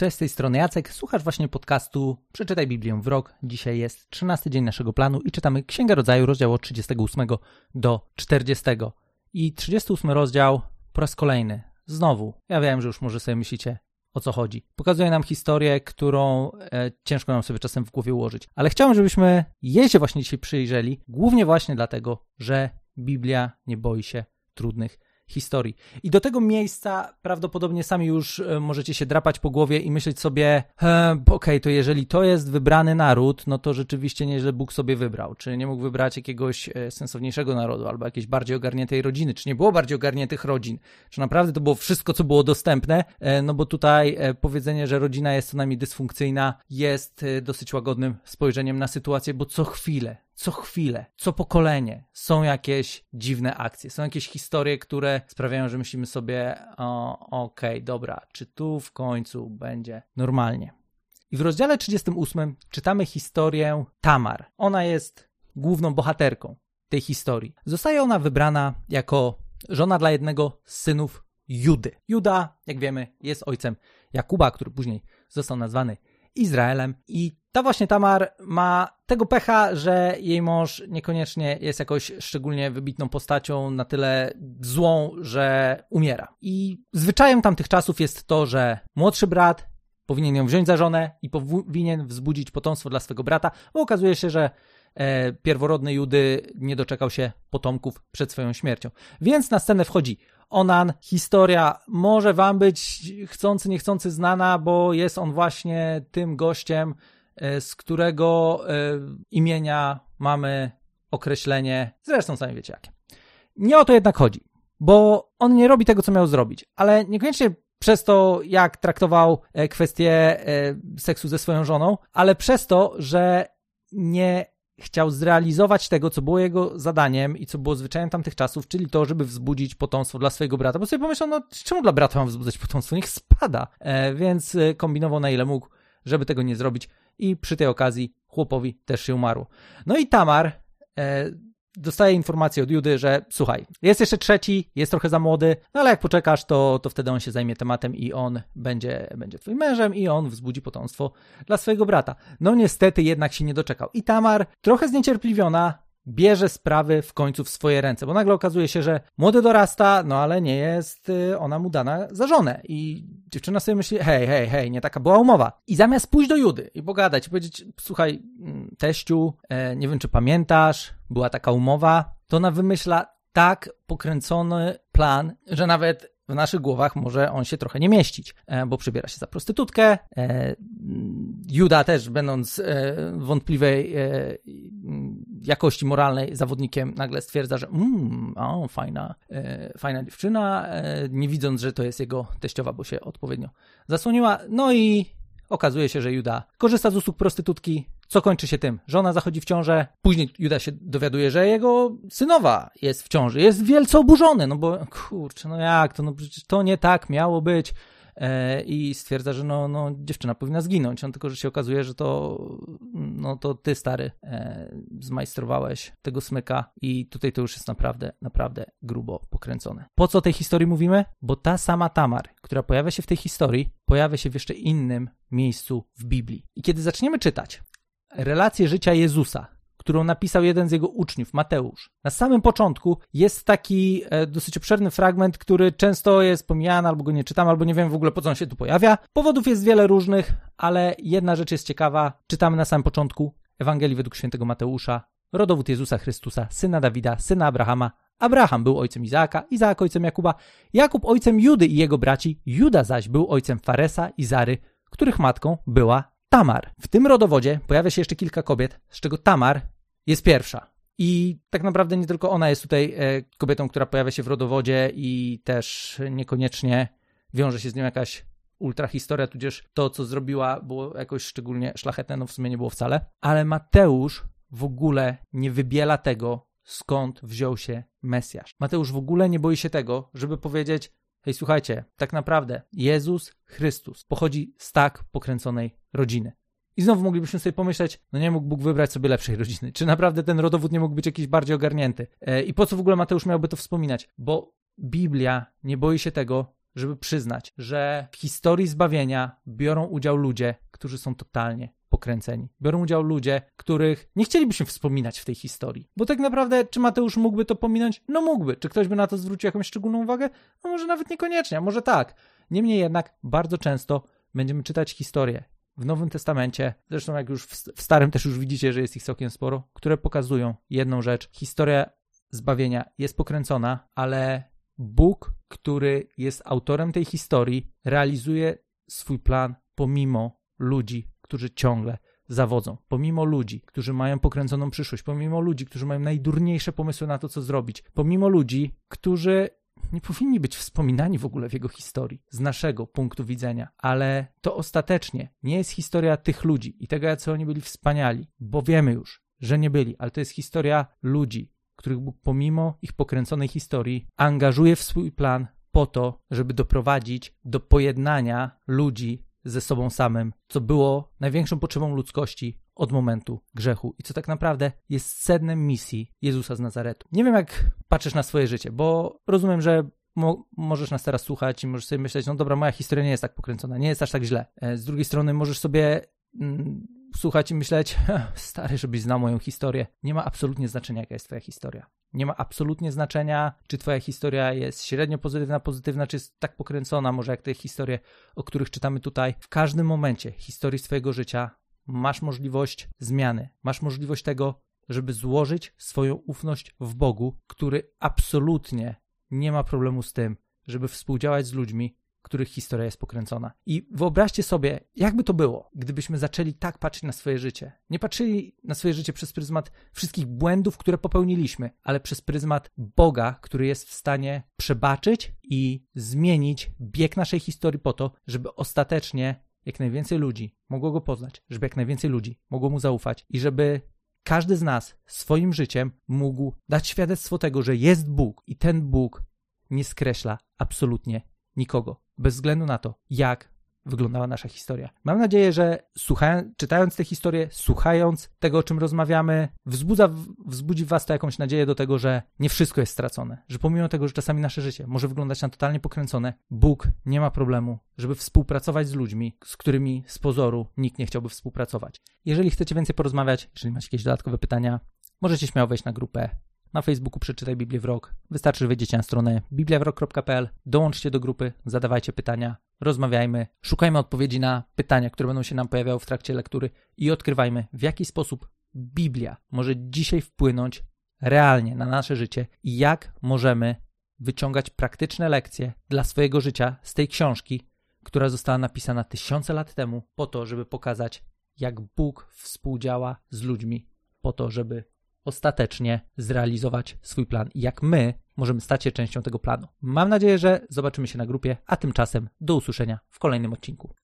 Cześć, z tej strony Jacek. Słuchasz właśnie podcastu Przeczytaj Biblię w rok. Dzisiaj jest 13 dzień naszego planu i czytamy Księgę Rodzaju, rozdział od 38 do 40. I 38 rozdział po raz kolejny. Znowu. Ja wiem, że już może sobie myślicie, o co chodzi. Pokazuje nam historię, którą e, ciężko nam sobie czasem w głowie ułożyć. Ale chciałbym, żebyśmy jej się właśnie dzisiaj przyjrzeli, głównie właśnie dlatego, że Biblia nie boi się trudnych historii. I do tego miejsca prawdopodobnie sami już e, możecie się drapać po głowie i myśleć sobie, okej, okay, to jeżeli to jest wybrany naród, no to rzeczywiście nieźle Bóg sobie wybrał. Czy nie mógł wybrać jakiegoś e, sensowniejszego narodu albo jakiejś bardziej ogarniętej rodziny? Czy nie było bardziej ogarniętych rodzin? Czy naprawdę to było wszystko, co było dostępne? E, no bo tutaj powiedzenie, że rodzina jest co najmniej dysfunkcyjna, jest dosyć łagodnym spojrzeniem na sytuację, bo co chwilę co chwilę, co pokolenie są jakieś dziwne akcje, są jakieś historie, które sprawiają, że myślimy sobie, okej, okay, dobra, czy tu w końcu będzie normalnie. I w rozdziale 38 czytamy historię Tamar. Ona jest główną bohaterką tej historii. Zostaje ona wybrana jako żona dla jednego z synów Judy. Juda, jak wiemy, jest ojcem Jakuba, który później został nazwany Izraelem i ta właśnie Tamar ma tego pecha, że jej mąż niekoniecznie jest jakoś szczególnie wybitną postacią, na tyle złą, że umiera. I zwyczajem tamtych czasów jest to, że młodszy brat powinien ją wziąć za żonę i powinien wzbudzić potomstwo dla swego brata, bo okazuje się, że e, pierworodny Judy nie doczekał się potomków przed swoją śmiercią. Więc na scenę wchodzi Onan. Historia może wam być chcący, niechcący znana, bo jest on właśnie tym gościem, z którego e, imienia mamy określenie, zresztą sami wiecie jakie. Nie o to jednak chodzi, bo on nie robi tego, co miał zrobić, ale niekoniecznie przez to, jak traktował e, kwestię seksu ze swoją żoną, ale przez to, że nie chciał zrealizować tego, co było jego zadaniem i co było zwyczajem tamtych czasów, czyli to, żeby wzbudzić potomstwo dla swojego brata. Bo sobie pomyślał, no czemu dla brata mam wzbudzać potomstwo? Niech spada. E, więc e, kombinował na ile mógł, żeby tego nie zrobić i przy tej okazji chłopowi też się umarło. No i Tamar e, dostaje informację od Judy, że słuchaj, jest jeszcze trzeci, jest trochę za młody, no ale jak poczekasz, to, to wtedy on się zajmie tematem i on będzie, będzie twoim mężem i on wzbudzi potomstwo dla swojego brata. No niestety jednak się nie doczekał. I Tamar, trochę zniecierpliwiona, bierze sprawy w końcu w swoje ręce, bo nagle okazuje się, że młody dorasta, no ale nie jest y, ona mu dana za żonę. I dziewczyna sobie myśli, hej, hej, hej, nie taka była umowa. I zamiast pójść do Judy i pogadać, i powiedzieć, słuchaj, mm, teściu, e, nie wiem czy pamiętasz, była taka umowa, to ona wymyśla tak pokręcony plan, że nawet w naszych głowach może on się trochę nie mieścić, e, bo przybiera się za prostytutkę. E, Juda też, będąc wątpliwej jakości moralnej zawodnikiem, nagle stwierdza, że mmm, o, fajna, fajna dziewczyna, nie widząc, że to jest jego teściowa, bo się odpowiednio zasłoniła. No i okazuje się, że Juda korzysta z usług prostytutki, co kończy się tym? Żona zachodzi w ciążę, później Juda się dowiaduje, że jego synowa jest w ciąży. Jest wielce oburzony, no bo kurczę, no jak to, no przecież to nie tak miało być. E, I stwierdza, że no, no, dziewczyna powinna zginąć. On tylko, że się okazuje, że to, no, to ty, stary, e, zmajstrowałeś tego smyka i tutaj to już jest naprawdę, naprawdę grubo pokręcone. Po co tej historii mówimy? Bo ta sama Tamar, która pojawia się w tej historii, pojawia się w jeszcze innym miejscu w Biblii. I kiedy zaczniemy czytać, relację życia Jezusa, którą napisał jeden z jego uczniów, Mateusz. Na samym początku jest taki e, dosyć obszerny fragment, który często jest pomijany, albo go nie czytam, albo nie wiem w ogóle po co on się tu pojawia. Powodów jest wiele różnych, ale jedna rzecz jest ciekawa. Czytamy na samym początku Ewangelii według świętego Mateusza, rodowód Jezusa Chrystusa, syna Dawida, syna Abrahama. Abraham był ojcem Izaaka, Izaak ojcem Jakuba, Jakub ojcem Judy i jego braci, Juda zaś był ojcem Faresa i Zary, których matką była Tamar. W tym rodowodzie pojawia się jeszcze kilka kobiet, z czego Tamar jest pierwsza. I tak naprawdę nie tylko ona jest tutaj e, kobietą, która pojawia się w rodowodzie i też niekoniecznie wiąże się z nią jakaś ultra historia, tudzież to, co zrobiła, było jakoś szczególnie szlachetne, no w sumie nie było wcale. Ale Mateusz w ogóle nie wybiela tego, skąd wziął się Mesjasz. Mateusz w ogóle nie boi się tego, żeby powiedzieć: Hej, słuchajcie, tak naprawdę Jezus Chrystus pochodzi z tak pokręconej rodziny. I znowu moglibyśmy sobie pomyśleć, no nie mógł Bóg wybrać sobie lepszej rodziny. Czy naprawdę ten rodowód nie mógł być jakiś bardziej ogarnięty? E, I po co w ogóle Mateusz miałby to wspominać? Bo Biblia nie boi się tego, żeby przyznać, że w historii zbawienia biorą udział ludzie, którzy są totalnie pokręceni. Biorą udział ludzie, których nie chcielibyśmy wspominać w tej historii. Bo tak naprawdę, czy Mateusz mógłby to pominąć? No mógłby. Czy ktoś by na to zwrócił jakąś szczególną uwagę? No może nawet niekoniecznie, może tak. Niemniej jednak, bardzo często będziemy czytać historie w Nowym Testamencie, zresztą jak już w Starym też już widzicie, że jest ich całkiem sporo, które pokazują jedną rzecz. Historia zbawienia jest pokręcona, ale Bóg, który jest autorem tej historii, realizuje swój plan pomimo ludzi, którzy ciągle zawodzą, pomimo ludzi, którzy mają pokręconą przyszłość, pomimo ludzi, którzy mają najdurniejsze pomysły na to, co zrobić, pomimo ludzi, którzy nie powinni być wspominani w ogóle w jego historii, z naszego punktu widzenia, ale to ostatecznie nie jest historia tych ludzi i tego, jacy oni byli wspaniali, bo wiemy już, że nie byli, ale to jest historia ludzi, których Bóg pomimo ich pokręconej historii angażuje w swój plan po to, żeby doprowadzić do pojednania ludzi ze sobą samym, co było największą potrzebą ludzkości od momentu grzechu i co tak naprawdę jest sednem misji Jezusa z Nazaretu. Nie wiem, jak patrzysz na swoje życie, bo rozumiem, że mo możesz nas teraz słuchać i możesz sobie myśleć, no dobra, moja historia nie jest tak pokręcona, nie jest aż tak źle. E, z drugiej strony możesz sobie mm, słuchać i myśleć, stary, żebyś znał moją historię. Nie ma absolutnie znaczenia, jaka jest twoja historia. Nie ma absolutnie znaczenia, czy twoja historia jest średnio pozytywna, pozytywna, czy jest tak pokręcona, może jak te historie, o których czytamy tutaj. W każdym momencie historii swojego życia masz możliwość zmiany, masz możliwość tego, żeby złożyć swoją ufność w Bogu, który absolutnie nie ma problemu z tym, żeby współdziałać z ludźmi, których historia jest pokręcona. I wyobraźcie sobie, jakby to było, gdybyśmy zaczęli tak patrzeć na swoje życie. Nie patrzyli na swoje życie przez pryzmat wszystkich błędów, które popełniliśmy, ale przez pryzmat Boga, który jest w stanie przebaczyć i zmienić bieg naszej historii po to, żeby ostatecznie jak najwięcej ludzi mogło go poznać, żeby jak najwięcej ludzi mogło mu zaufać i żeby każdy z nas swoim życiem mógł dać świadectwo tego, że jest Bóg i ten Bóg nie skreśla absolutnie nikogo, bez względu na to, jak wyglądała nasza historia. Mam nadzieję, że słuchając, czytając tę historię, słuchając tego, o czym rozmawiamy, wzbudza, wzbudzi w was to jakąś nadzieję do tego, że nie wszystko jest stracone, że pomimo tego, że czasami nasze życie może wyglądać na totalnie pokręcone, Bóg nie ma problemu, żeby współpracować z ludźmi, z którymi z pozoru nikt nie chciałby współpracować. Jeżeli chcecie więcej porozmawiać, jeżeli macie jakieś dodatkowe pytania, możecie śmiało wejść na grupę na Facebooku Przeczytaj Biblię w rok. Wystarczy, wejdziecie na stronę bibliawrok.pl, dołączcie do grupy, zadawajcie pytania, rozmawiajmy, szukajmy odpowiedzi na pytania, które będą się nam pojawiały w trakcie lektury i odkrywajmy, w jaki sposób Biblia może dzisiaj wpłynąć realnie na nasze życie i jak możemy wyciągać praktyczne lekcje dla swojego życia z tej książki, która została napisana tysiące lat temu, po to, żeby pokazać, jak Bóg współdziała z ludźmi, po to, żeby ostatecznie zrealizować swój plan i jak my możemy stać się częścią tego planu. Mam nadzieję, że zobaczymy się na grupie, a tymczasem do usłyszenia w kolejnym odcinku.